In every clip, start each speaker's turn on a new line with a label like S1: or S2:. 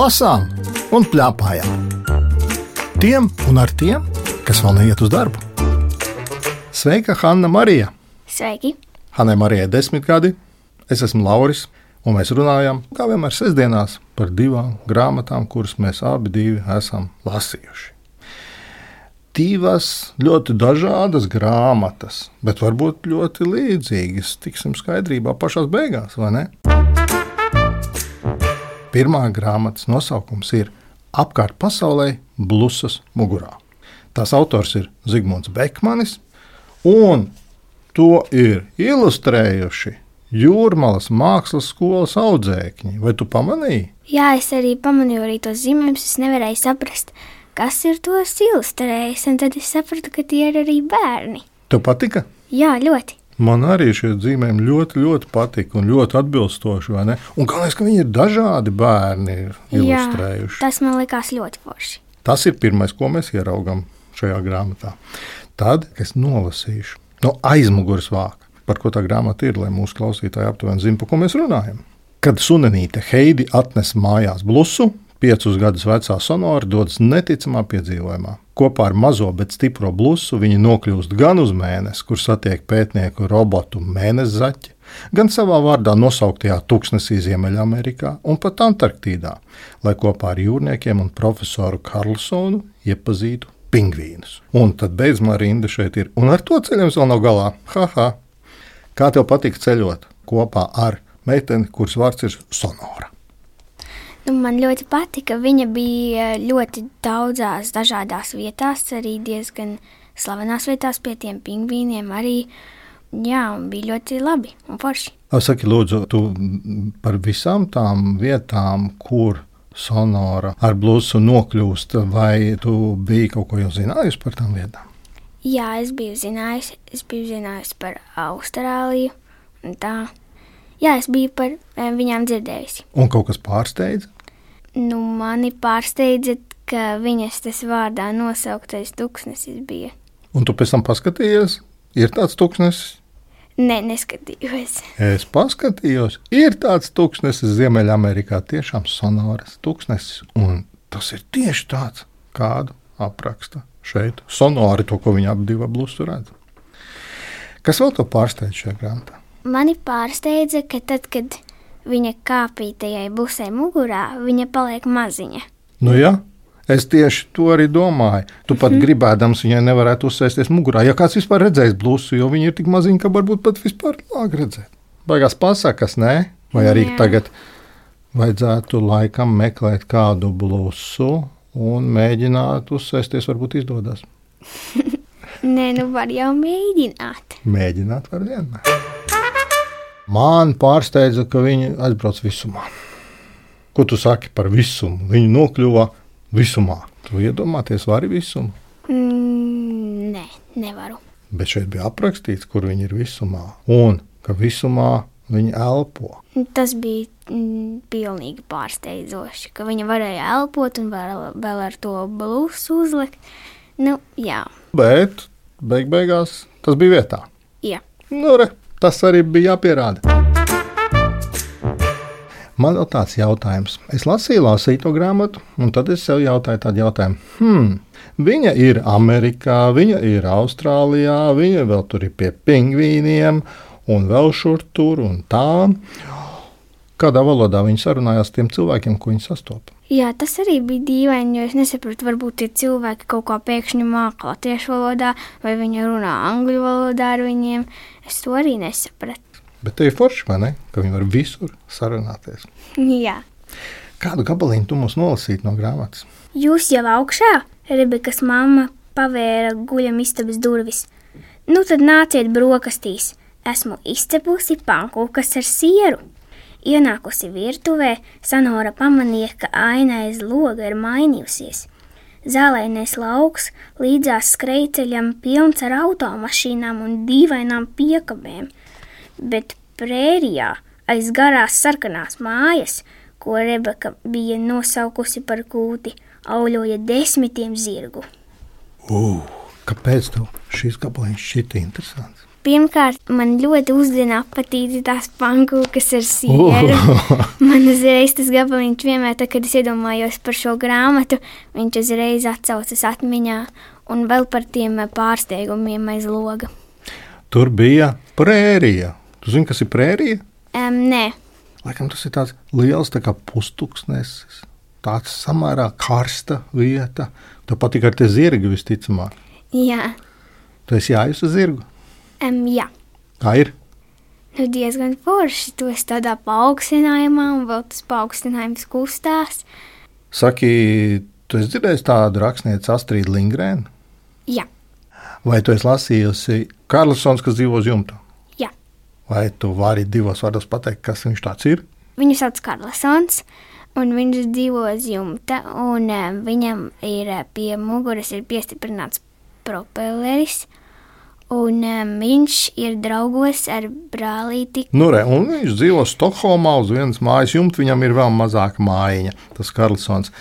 S1: lasām un plēpājām. Tiem un ar tiem, kas vēl neiet uz darbu. Sveika, Hanna Marija!
S2: Sveiki!
S1: Hanai Marijai ir desmit gadi, es esmu Lauris, un mēs runājam, kā vienmēr, sestdienās par divām grāmatām, kuras mēs abi esam lasījuši. Divas ļoti dažādas grāmatas, bet varbūt ļoti līdzīgas. Tiksim skaidrībā pašā beigās, vai ne? Pirmā grāmatas nosaukums ir Apkārt pasaulē blusas mugurā. Tās autors ir Zigmunds Bekmanis, un to ir ilustrējuši Jūrmālas mākslas skolas audzēkņi. Vai tu pamanīji?
S2: Jā, es arī pamanīju arī tos zīmējumus. Es nevarēju saprast, kas ir tos ilustrējis, un tad es sapratu, ka tie ir arī bērni.
S1: Tev patika?
S2: Jā, ļoti.
S1: Man arī šie zīmējumi ļoti, ļoti patika un ļoti atbilstoši. Un galvenais, ka viņi ir dažādi bērni ilustrējuši.
S2: Jā, tas man likās ļoti forši.
S1: Tas ir pirmais, ko mēs ieraugām šajā grāmatā. Tad es nolasīšu no aizmugures vāka, par ko tā grāmata ir, lai mūsu klausītāji aptuveni zinātu, par ko mēs runājam. Kad sunenīte Heidi atnes mājās blusu, piecus gadus vecā sonora dodas neticamā piedzīvojumā. Kopā ar mazo, bet stipro blusu viņi nokļūst gan uz mēnesi, kur satiek pētnieku robotu mēnesi zaķi, gan savā vārdā nosauktajā tūkstnesī Ziemeļamerikā un pat Antarktīdā, lai kopā ar jūrniekiem un profesoru Karlsonu iepazītu pingvīnus. Un tad beidzamā rinda šeit ir, un ar to ceļojums vēl nav galā. Haha! Kā tev patīk ceļot kopā ar meiteni, kuras vārds ir Sonora?
S2: Nu, man ļoti patika. Viņa bija ļoti daudzās dažādās vietās, arī diezgan slavenās vietās pie tiem pingvīniem. Arī, jā, bija ļoti labi un forši.
S1: Saki, lūdzu, tu par visām tām vietām, kur sonora ar blusu nokļūst, vai tu biji kaut ko jau zinājusi par tām vietām?
S2: Jā, es biju zinājusi. Es biju zinājusi par Austrāliju. Tā. Jā, es biju par viņām dzirdējusi.
S1: Un kaut kas pārsteidza?
S2: Nu, mani pārsteidza, ka viņas tas vārdā nosauktais tūkstnesis bija.
S1: Un tu pēc tam paskatījies, ir tāds tūkstnesis?
S2: Nē, neskatījos.
S1: Es paskatījos, ir tāds tūkstnesis Ziemeļamerikā, tiešām sonoras tūkstnesis. Un tas ir tieši tāds, kādu apraksta šeit. Sonori to, ko viņa ap divu blusu redz. Kas vēl to pārsteidz šajā grāmatā?
S2: Mani pārsteidza, ka tad, kad viņa kāpītajai busē mugurā, viņa paliek maziņa.
S1: Nu, jā. Es tieši to arī domāju. Tu pat mm -hmm. gribēdams viņai nevarētu uzsēsties mugurā. Ja kāds vispār redzējis blūzu, jo viņi ir tik maziņi, ka varbūt pat vispār lāk redzēt. Baigās pasakas, nē? Vai arī Jā. tagad vajadzētu laikam meklēt kādu blūzu un mēģināt uzsēsties, varbūt izdodas.
S2: nē, nu var jau mēģināt.
S1: Mēģināt var vienmēr. Man pārsteidza, ka viņi aizbrauc visumā. Ko tu saki par visumu? Viņi nokļuva visumā. Tu iedomāties, vari visumu?
S2: Mm, nē, nevaru.
S1: Bet šeit bija aprakstīts, kur viņi ir visumā. Un ka visumā viņi elpo.
S2: Tas bija mm, pilnīgi pārsteidzoši, ka viņi varēja elpot un vēl, vēl ar to blūzu uzlikt. Nu, jā.
S1: Bet beig beigās tas bija vietā.
S2: Jā.
S1: Nu, re, Tas arī bija jāpierāda. Man ir tāds jautājums. Es lasīju, lasīju to grāmatu, un tad es sev jautāju tādu jautājumu. Hmm, viņa ir Amerikā, viņa ir Austrālijā, viņa vēl tur ir pie pingvīniem, un vēl šur tur un tā. Kādā valodā viņi sarunājās ar tiem cilvēkiem, ko viņi sastopas?
S2: Jā, tas arī bija dīvaini, jo es nesapratu, varbūt tie cilvēki kaut kā pēkšņi māca latviešu valodā, vai viņi runā angļu valodā ar viņiem. Es to arī nesapratu.
S1: Bet te ir forši, vai ne? Ka viņi var visur sarunāties.
S2: Jā.
S1: Kādu gabaliņu tu mums nolasītu no grāmatas?
S2: Jūs jau augšā, Rebekas mamma pavēra guļamistabas durvis. Nu tad nāciet brokastīs. Esmu izcepusi pankūkas ar sieru. Ienākusi virtuvē, Sanora pamanīja, ka aina aiz loga ir mainījusies. Zālēnais lauks līdzās skrejceļam pilns ar automašīnām un dīvainām piekabēm, bet prērijā aiz garās sarkanās mājas, ko Rebeka bija nosaukusi par kūti, auļoja desmitiem zirgu.
S1: Uh, kāpēc tev šis gabaliņš šķita interesants?
S2: Pirmkārt, man ļoti uzdina apetīti tās pankūkas ar sieru. man uzreiz tas gabaliņš vienmēr, tad, kad es iedomājos par šo grāmatu, viņš uzreiz atcaucas atmiņā un vēl par tiem pārsteigumiem aiz loga.
S1: Tur bija prērija. Tu zini, kas ir prērija?
S2: Um, nē,
S1: Laikam tas ir tāds liels tā kā pustuksnesis. Tāds samērā karsta vieta. Tev patīk ar te zirgu visticamāk.
S2: jā,
S1: Tu esi jājusi uz zirgu.
S2: Um, jā.
S1: Tā ir.
S2: Nu, diezgan forši. Tu esi tādā paaugstinājumā, un vēl tas paaugstinājums kustās.
S1: Saki, tu esi dzirdējis tādu rakstnieci Astrīdu Lingrēnu?
S2: Jā,
S1: Vai tu esi lasījusi Karlsons, kas dzīvo uz jumta?
S2: jā.
S1: Vai tu vari divos vārdos pateikt, kas viņš tāds ir?
S2: Viņu sauc Karlsons, un viņš dzīvo uz jumta, un um, viņam ir uh, pie muguras ir piestiprināts propelleris, un um, viņš ir draugos ar brālīti.
S1: Nu, re, un viņš dzīvo Stokholmā uz vienas mājas jumta, viņam ir vēl mazāka mājiņa, tas Karlsons.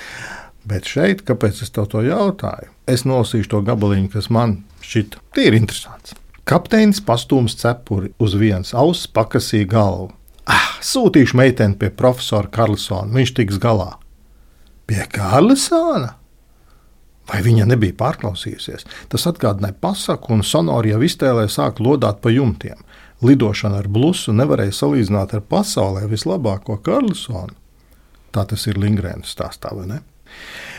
S1: Bet šeit, kāpēc es tev to jautāju? Es nolasīšu to gabaliņu, kas man šķita tīri interesants. Kapteinis pastūms cepuri uz vienas auss, pakasīja galvu. Ah, sūtīšu meiteni pie profesora Karlsona, viņš tiks galā. Pie Karlsona? Vai viņa nebija pārklausījusies? Tas atgādināja pasaku, un sonori jau iztēlē sāk lodāt pa jumtiem. Lidošana ar blusu nevarēja salīdzināt ar pasaulē vislabāko Karlsonu. Tā tas ir Lingrēnas stāstā, vai ne?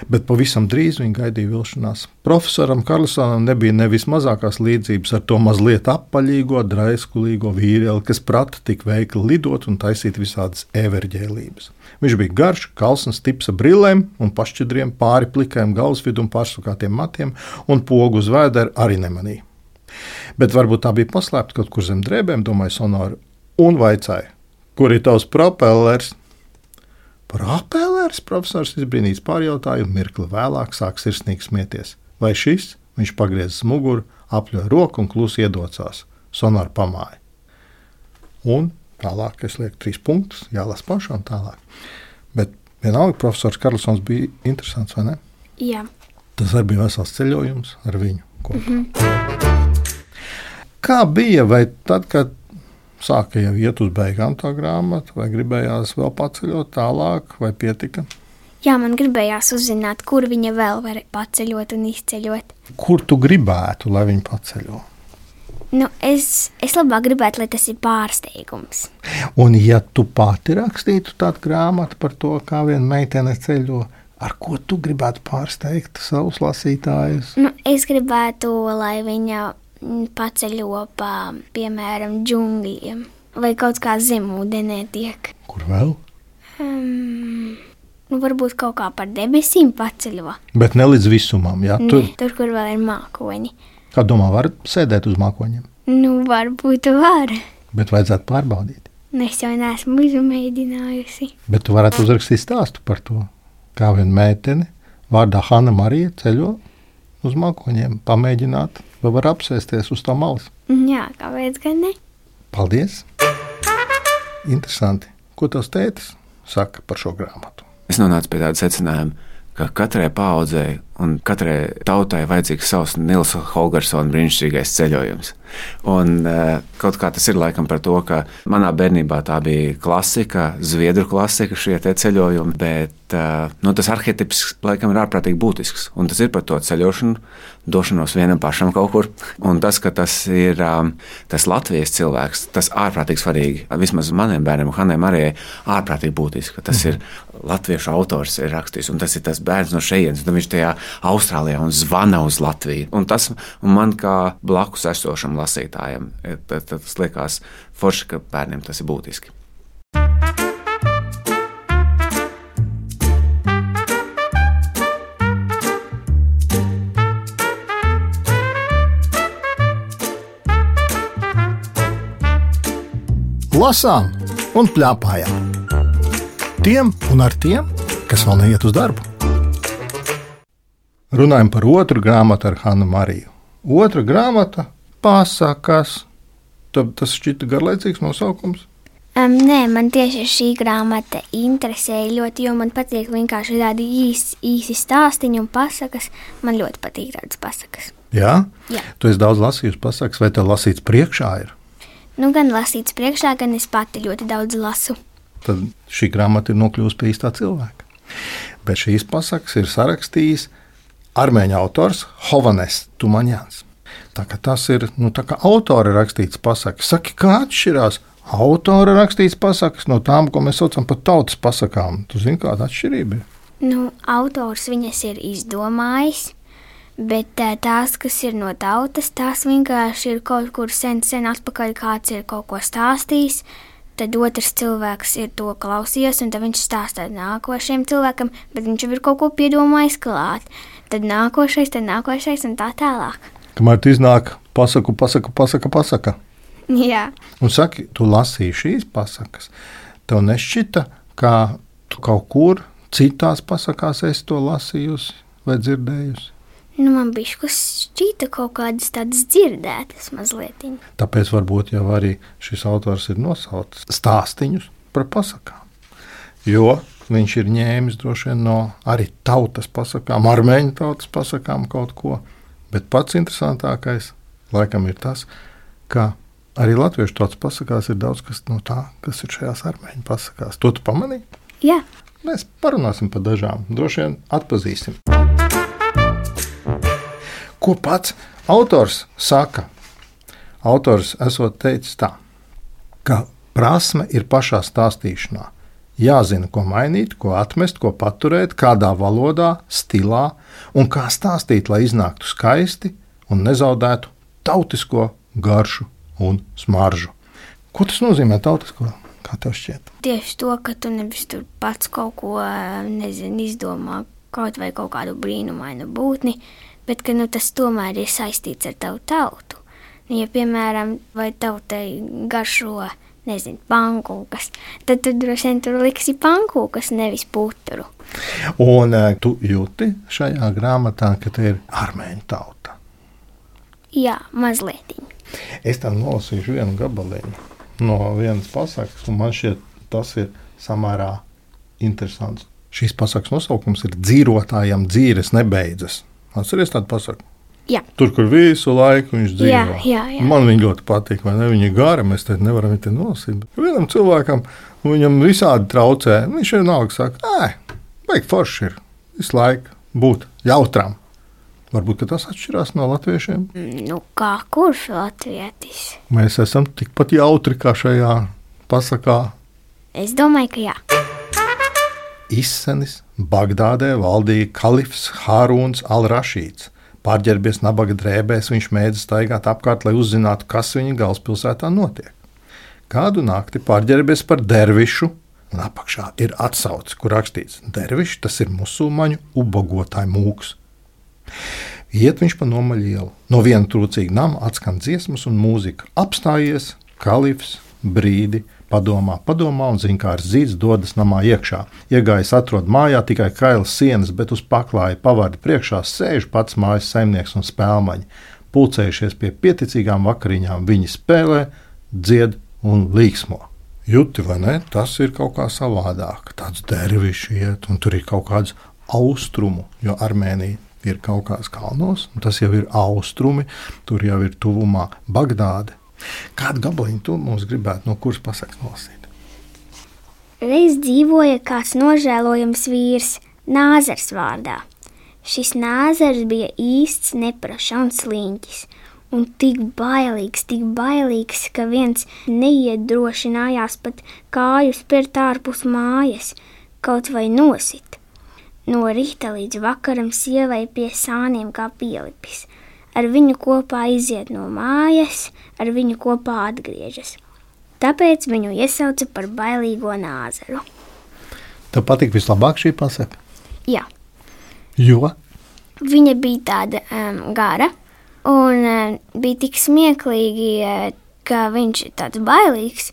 S1: Bet pavisam drīz viņa gaidīja vilšanās. Profesoram Karlsonam nebija nevis mazākās līdzības ar to mazliet apaļīgo, draiskulīgo vīrieli, kas prata tik veikli lidot un taisīt visādas everģēlības. Viņš bija garš, kalns, stips ar brillēm un pašķidriem, pāri plikajam galvasvidum, pārsukātiem matiem un pogu uz vēdera arī nemanīja. Bet varbūt tā bija paslēpta kaut kur zem drēbēm, domāja Sonora, un vaicāja, kur ir tavs propellers? Propellers, profesors izbrīnīts pārjautāja, un mirkli vēlāk sāk sirsnīgi smieties. Vai šis? Viņš pagriezis muguru, apļoja roku un klusi iedocās. Sonora pamāja. Un tālāk es lieku trīs punktus, jālasa pašam tālāk. Bet vienalga profesors Karlsons bija interesants, vai ne?
S2: Jā,
S1: Tas arī bija vesels ceļojums ar viņu. Kopā. Mm -hmm. Kā bija, vai tad, kad sāka jau iet uz beigām tā grāmata, vai gribējās vēl paceļot tālāk, vai pietika?
S2: Jā man gribējās uzzināt, kur viņa vēl var paceļot un izceļot.
S1: Kur tu gribētu, lai viņi paceļo?
S2: Nu, es, es labāk gribētu, lai tas ir pārsteigums.
S1: Un, ja tu pati rakstītu tādu grāmatu par to, kā viena meitene ceļo, ar ko tu gribētu pārsteigt savus lasītājus?
S2: Nu, es gribētu, lai viņa paceļo pa, piemēram, džungļiem vai kaut kā zemūdenē tiek.
S1: Kur vēl?
S2: Um, nu, varbūt kaut kā par debesīm paceļo.
S1: Bet ne līdz visumam. Jā,
S2: Tur,
S1: tur,
S2: tur kur vēl ir mākoņi.
S1: kā domā, var sēdēt uz mākoņiem,
S2: Nu, varbūt var.
S1: bet vajadzētu pārbaudīt.
S2: Es jau neesmu izmēģinājusi.
S1: Bet tu varētu uzrakstīt stāstu par to, kā viena meitene vārdā Hanna Marija ceļo uz mākoņiem, pamēģināt, vai var apsēsties uz tā malas.
S2: Jā, kāpēc gan ne?
S1: Paldies! Interesanti. Ko tavs tētis saka par šo grāmatu?
S3: Es nonācu pie tāda secinājuma, ka katrai paudzei un katrai tautai vajadzīgs savs Nils Holgersona brīnišķīgais ceļojums. Un uh, kaut kā tas ir laikam par to, ka manā bērnībā tā bija klasika, zviedru klasika, šie ceļojumi, bet uh, nu, tas arhetips laikam ir ārprātīgi būtisks. Un tas ir par to ceļošanu, došanos vienam pašam kaut kur. Un tas, ka tas ir tas Latvijas cilvēks, tas ārprātīgi svarīgi. Vismaz maniem bērniem, Hanai Marijai, ārprātīgi būtiski, tas ir latviešu autors ir rakstījis, un tas ir tas bērns no šejienes. Tad viņš tajā Austrālijā un zvana uz Latviju. Un tas man kā blakus esošam lasītājam, tad tas liekas forši, ka bērniem tas ir būtiski.
S1: Lasām un plēpājām. Tiem un ar tiem, kas vēl neiet uz darbu. Runājam par otru grāmatu ar Hannu Mariju. Otra grāmata - pasakas. Tad tas šķita garlaicīgs nosaukums.
S2: Um, nē, man tieši šī grāmata interesēja ļoti, jo man patīk vienkārši tādi īsi, īsi stāstīņi un pasakas. Man ļoti patīk tādas pasakas.
S1: Jā?
S2: Jā.
S1: Tu esi daudz lasījusi pasakas, vai tev lasīts priekšā ir?
S2: Nu, gan lasīts priekšā, gan es pati ļoti daudz lasu.
S1: Tad šī grāmata ir nokļuvusi pie īstā cilvēka. Bet šīs pasakas ir sarakstījis armēņu autors Hovanes Tumaņāns. Tā kā tas ir nu, tā kā autora rakstīts pasakas. Saki, kā atšķirās autora rakstīts pasakas no tām, ko mēs saucam par tautas pasakām? Tu zini, kāda atšķirība ir?
S2: Nu, autors viņas ir izdomājis, bet tās, kas ir no tautas, tās vienkārši ir kaut kur sen, sen atpakaļ, kāds ir kaut ko stāstījis. Tad otrs cilvēks ir to klausījies, un viņš stāsta nākošajam cilvēkam, bet viņš jau ir kaut ko piedomājis klāt. Tad nākošais, tad nākošais un tā tālāk.
S1: Kamēr tu iznāk, pasaku, pasaku, pasaka, pasaka.
S2: Jā,
S1: Un saki, tu lasīji šīs pasakas. Tev nešķita, ka tu kaut kur citās pasakās esi to lasījusi vai dzirdējusi.
S2: Nu man bija šķita kaut kādas tādas dzirdētas mazliet.
S1: Tāpēc varbūt jau arī šis autors ir nosaucis stāstīņus par pasakām. Jo viņš ir ņēmis droši vien no arī tautas pasakām, armēņu tautas pasakām kaut ko. Bet pats interesantākais laikam ir tas, ka arī latviešu tautas pasakās ir daudz kas no tā, kas ir šajās armēņu pasakās. To tu pamanīji?
S2: Jā,
S1: Mēs parunāsim par dažām, droši vien atpazīsim. Ko pats autors saka? Autors esot teicis tā, ka prasme ir pašā stāstīšanā. Jāzina, ko mainīt, ko atmest, ko paturēt, kādā valodā, stilā un kā stāstīt, lai iznāktu skaisti un nezaudētu tautisko garšu un smaržu. Ko tas nozīmē tautisko? Kā tev šķiet?
S2: tieši to, ka tu nevis tur pats kaut ko nezinu, izdomā, kaut vai kaut kādu brīnumainu būtni, bet ka nu, tas tomēr ir saistīts ar tavu tautu. Nu, Ja, piemēram, vai tautai garšo, nezinu, pankūkas, tad tu droši vien tur liksi pankūkas, nevis puturu.
S1: Un eh, tu jūti šajā grāmatā, ka te ir armēņu tauta.
S2: Jā, mazliet.
S1: Es tam nolasīšu vienu gabaliņu no vienas pasakas, un man šķiet, tas ir samērā interesants. Šīs pasakas nosaukums ir dzīvotājiem dzīves nebeidzas. Atcerieties tādu pasaku.
S2: Jā,
S1: Tur, kur visu laiku viņš dzīvo.
S2: Jā, jā, jā.
S1: Man viņa ļoti patīk, vai ne? Viņa ir gara, mēs te nevaram viņu. Bet Vienam cilvēkam viņam visādi traucē. Viņš vienalga saka, nē, vajag forši ir visu laiku būt jautram. Varbūt tas atšķirās no latviešiem.
S2: nu kā kurš latvietis?
S1: Mēs esam tikpat jautri kā šajā pasakā.
S2: Es domāju, ka jā.
S1: Izsenis Bagdādē valdīja kalifs Hāruns Al-Rašīds. Pārģērbies nabaga drēbēs, viņš mēģināja staigāt apkārt, lai uzzinātu, kas viņa galvaspilsētā notiek. Kādu nakti pārģērbies par dervišu, un apakšā ir atsauce, kur rakstīts: Dervišs tas ir musulmaņu ubagotāju mūks. Iet viņš pa nomaļu ielu. No viena trūcīga nama atskan dziesmas un mūzika. Apstājies, kalifs, brīdi, padomā, padomā un zina, kā ar zīds dodas namā iekšā. Iegājis atrod mājā tikai kailas sienas, bet uz paklāja pavārdi priekšā sēž pats mājas saimnieks un spēlmaņi. Pulcējušies pie pieticīgām vakariņām, viņi spēlē, dzied un līksmo. Jūti, vai ne? Tas ir kaut kā savādāk. Tāds dervišs iet, un tur ir kaut kāds austrumu, jo Armēnija ir kaut kāds kalnos, un tas jau ir austrumi, tur jau ir tuvumā Bagdāde. Kādu gabaliņu tu mums gribētu no kuras pasakas nolasīt?
S2: Reiz dzīvoja kāds nožēlojams vīrs, Nāzars vārdā. Šis nāzars bija īsts, neprašs un sliņķis, un tik bailīgs, tik bailīgs, ka viens neiedrošinājās pat kāju spērt ārpus mājas, kaut vai nosit. No rīta līdz vakaram sievai pie sāniem kā pielipis. Ar viņu kopā iziet no mājas, ar viņu kopā atgriežas. Tāpēc viņu iesauca par bailīgo nāzaru.
S1: Tev patīk vislabāk šī pasaka?
S2: Jā,
S1: Jo
S2: viņa bija tāda um, gara un um, bija tik smieklīgi, uh, ka viņš ir tāds bailīgs,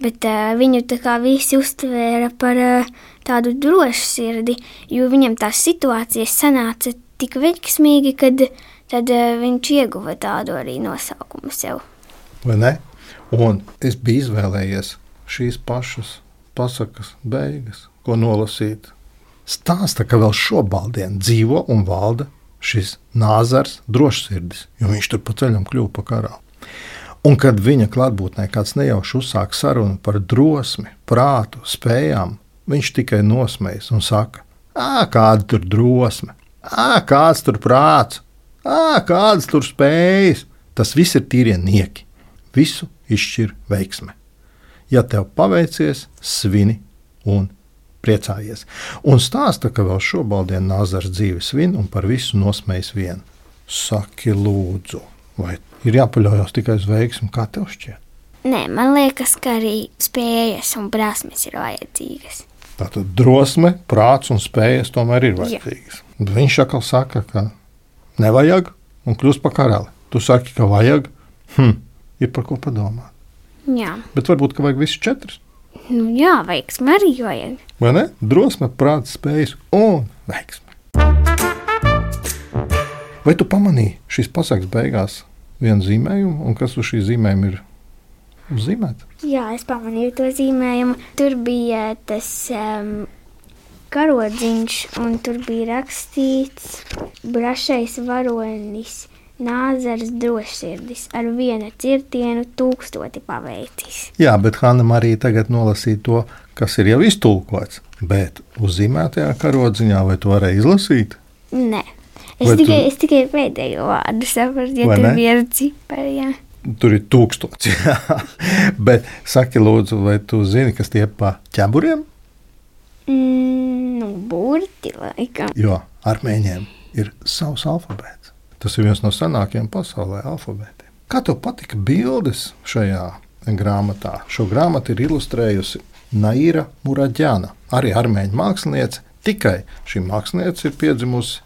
S2: bet uh, viņu tā kā visi uztvēra par uh, tādu drošu sirdi, jo viņam tās situācijas sanāca tik veiksmīgi, kad tad uh, viņš ieguva tādu arī nosaukumu sev.
S1: vai ne? Un es biju izvēlējies šīs pašas pasakas beigas, ko nolasīt. Stāsta, ka vēl šobaldien dzīvo un valda šis nāzars drošsirdis, jo viņš tur pa ceļam kļuva par karalu. Un kad viņa klātbūtnē kāds nejauši uzsāk sarunu par drosmi, prātu, spējām, viņš tikai nosmējas un saka: Ā, kāda tur drosme, Ā, kāds tur prāts, Ā, kādas tur spējas. Tas viss ir tīrie nieki. Visu izšķir veiksme. Ja tev paveicies, svini un priecājies. Un stāsta, ka vēl šobrīd Nāzars dzīve svin un par visu nosmējas vien. Saki, lūdzu, vai ir jāpaļaujas tikai uz veiksmu, kā tev šķiet?
S2: Nē, man liekas, ka arī spējas un prasmes ir vajadzīgas.
S1: Tātad drosme, prāts un spējas tomēr ir vajadzīgas. Bet viņš atkal saka, ka nevajag un kļūst par karali. Tu saki, ka vajag, hm, ir par ko padomāt.
S2: Jā,
S1: Bet varbūt, ka vajag visus četrus.
S2: nu, jā veiksmi arī vajag.
S1: Vai ne? Drosme, prāts, spējas un veiksme. Vai tu pamanīji šīs pasakas beigās vienu zīmējumu, un kas uz šī zīmējuma ir uzzīmēts?
S2: Jā, es pamanīju to zīmējumu. Tur bija tas um, karodziņš, un tur bija rakstīts brašais varonis. Nāzars drošsirdis ar vienu cirtienu tūkstoti paveicis.
S1: Jā, bet Hanna Marija tagad nolasīja to, kas ir jau iztulkots. Bet uzzīmētajā karodziņā vai to varēja izlasīt?
S2: Nē, es
S1: Vai tu-
S2: tikai, es tikai pēdējo vārdu saprotu, ja
S1: Vai
S2: tur bija ar cipari.
S1: Tur ir tūkstoši. bet saki, lūdzu, vai tu zini, kas tie pa ķeburiem?
S2: Mm, nu, burti laikam.
S1: Jo armēņiem ir savs alfabēts. Tas ir viens no senākajiem pasaulē alfabētiem. Kā tev patika bildes šajā grāmatā? Šo grāmatu ir ilustrējusi Naira Muraģāna, arī armēņu mākslinieca. Tikai šī mākslinieca ir piedzimusi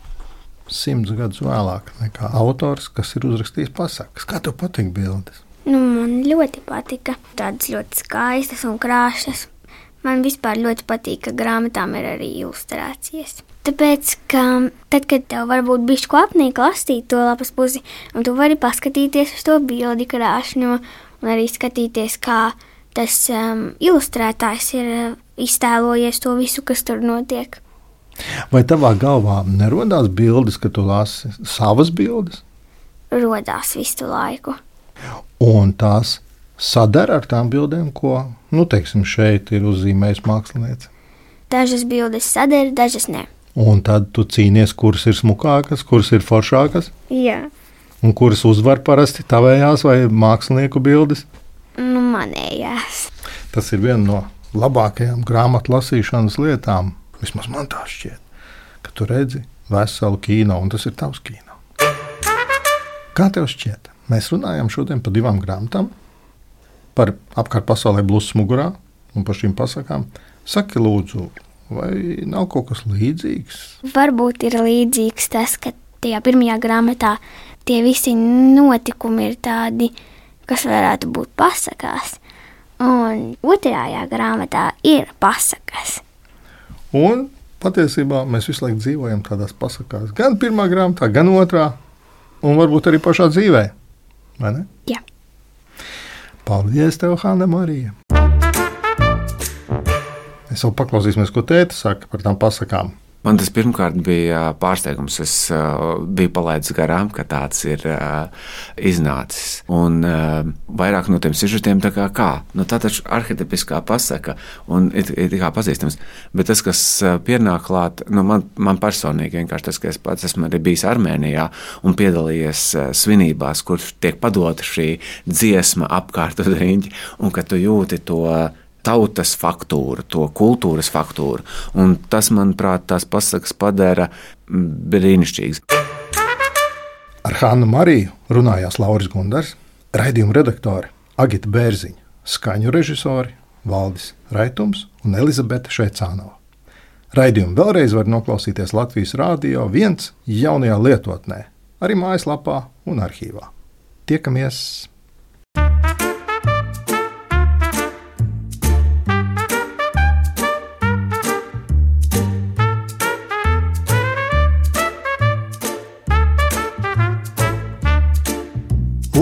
S1: simts gadus vēlāk nekā autors, kas ir uzrakstījis pasakas. Kā tev patīk bildes?
S2: Nu, man ļoti patika. Tādas ļoti skaistas un krāšņas. Man vispār ļoti patīk, ka grāmatām ir arī ilustrācijas. Tāpēc, ka tad, kad tev varbūt bija apnīk lasīt to lapas pusi, un tu vari paskatīties uz to bildi krāšņo, un arī skatīties, kā tas um, ilustrētājs ir uh, iztēlojies to visu, kas tur notiek.
S1: Vai tavā galvā nerodās bildes, ka tu lasi savas bildes,
S2: Rodās visu laiku.
S1: un tās sadara ar tām bildēm, ko, nu, teiksim, šeit ir uzzīmējis mākslinieks?
S2: Dažas bildes sadara, dažas ne.
S1: Un tad tu cīnies, kuras ir smukākas, kuras ir foršākas,
S2: Jā,
S1: un kuras uzvar parasti tavējās vai mākslinieku bildes.
S2: nu manējās.
S1: Tas ir viena no labākajām grāmatu lasīšanas lietām. Vismaz man tā šķiet, ka tu redzi veselu kino, un tas ir tavs kino. Kā tev šķiet? Mēs runājam šodien par divām grāmatām, par apkārt pasaulē blūzs mugurā un par šīm pasakām. Saki, lūdzu, vai nav kaut kas līdzīgs?
S2: Varbūt ir līdzīgs tas, ka tajā pirmajā grāmatā tie visi notikumi ir tādi, kas varētu būt pasakās. Un otrajā grāmatā ir pasakas.
S1: Un patiesībā mēs visu laiku dzīvojam tādās pasakās, gan pirmā grāmatā, gan otrā, un varbūt arī pašā dzīvē. Vai ne?
S2: Jā.
S1: Paldies, tev, Hanna Marija! Mēs vēl paklausīsimies, ko tēta saka par tām pasakām.
S3: Man tas pirmkārt bija pārsteigums. Es biju palaidis garām, ka tāds ir iznācis. Un vairāk no tiem sižetiem tā kā, kā? Nu, tā taču arhitepiskā pasaka un ir, ir kā pazīstams. Bet tas, kas pienāk klāt, nu, man, man personīgi vienkārši tas, ka es pats esmu arī bijis Armēnijā un piedalījies svinībās, kur tiek padota šī dziesma apkārt riņķi, un ka tu jūti to tautas faktūru, to kultūras faktūru. Un tas, manuprāt, tās pasakas padara brīnišķīgas.
S1: Ar Hannu Mariju runājās Lauris Gundars, raidījuma redaktore Agita Bērziņa, skaņu režisori Valdis Raitums un Elizabete Šveicānova. Raidījumu vēlreiz var noklausīties Latvijas Rādio viens jaunajā lietotnē, arī mājaslapā un arhīvā. Tiekamies!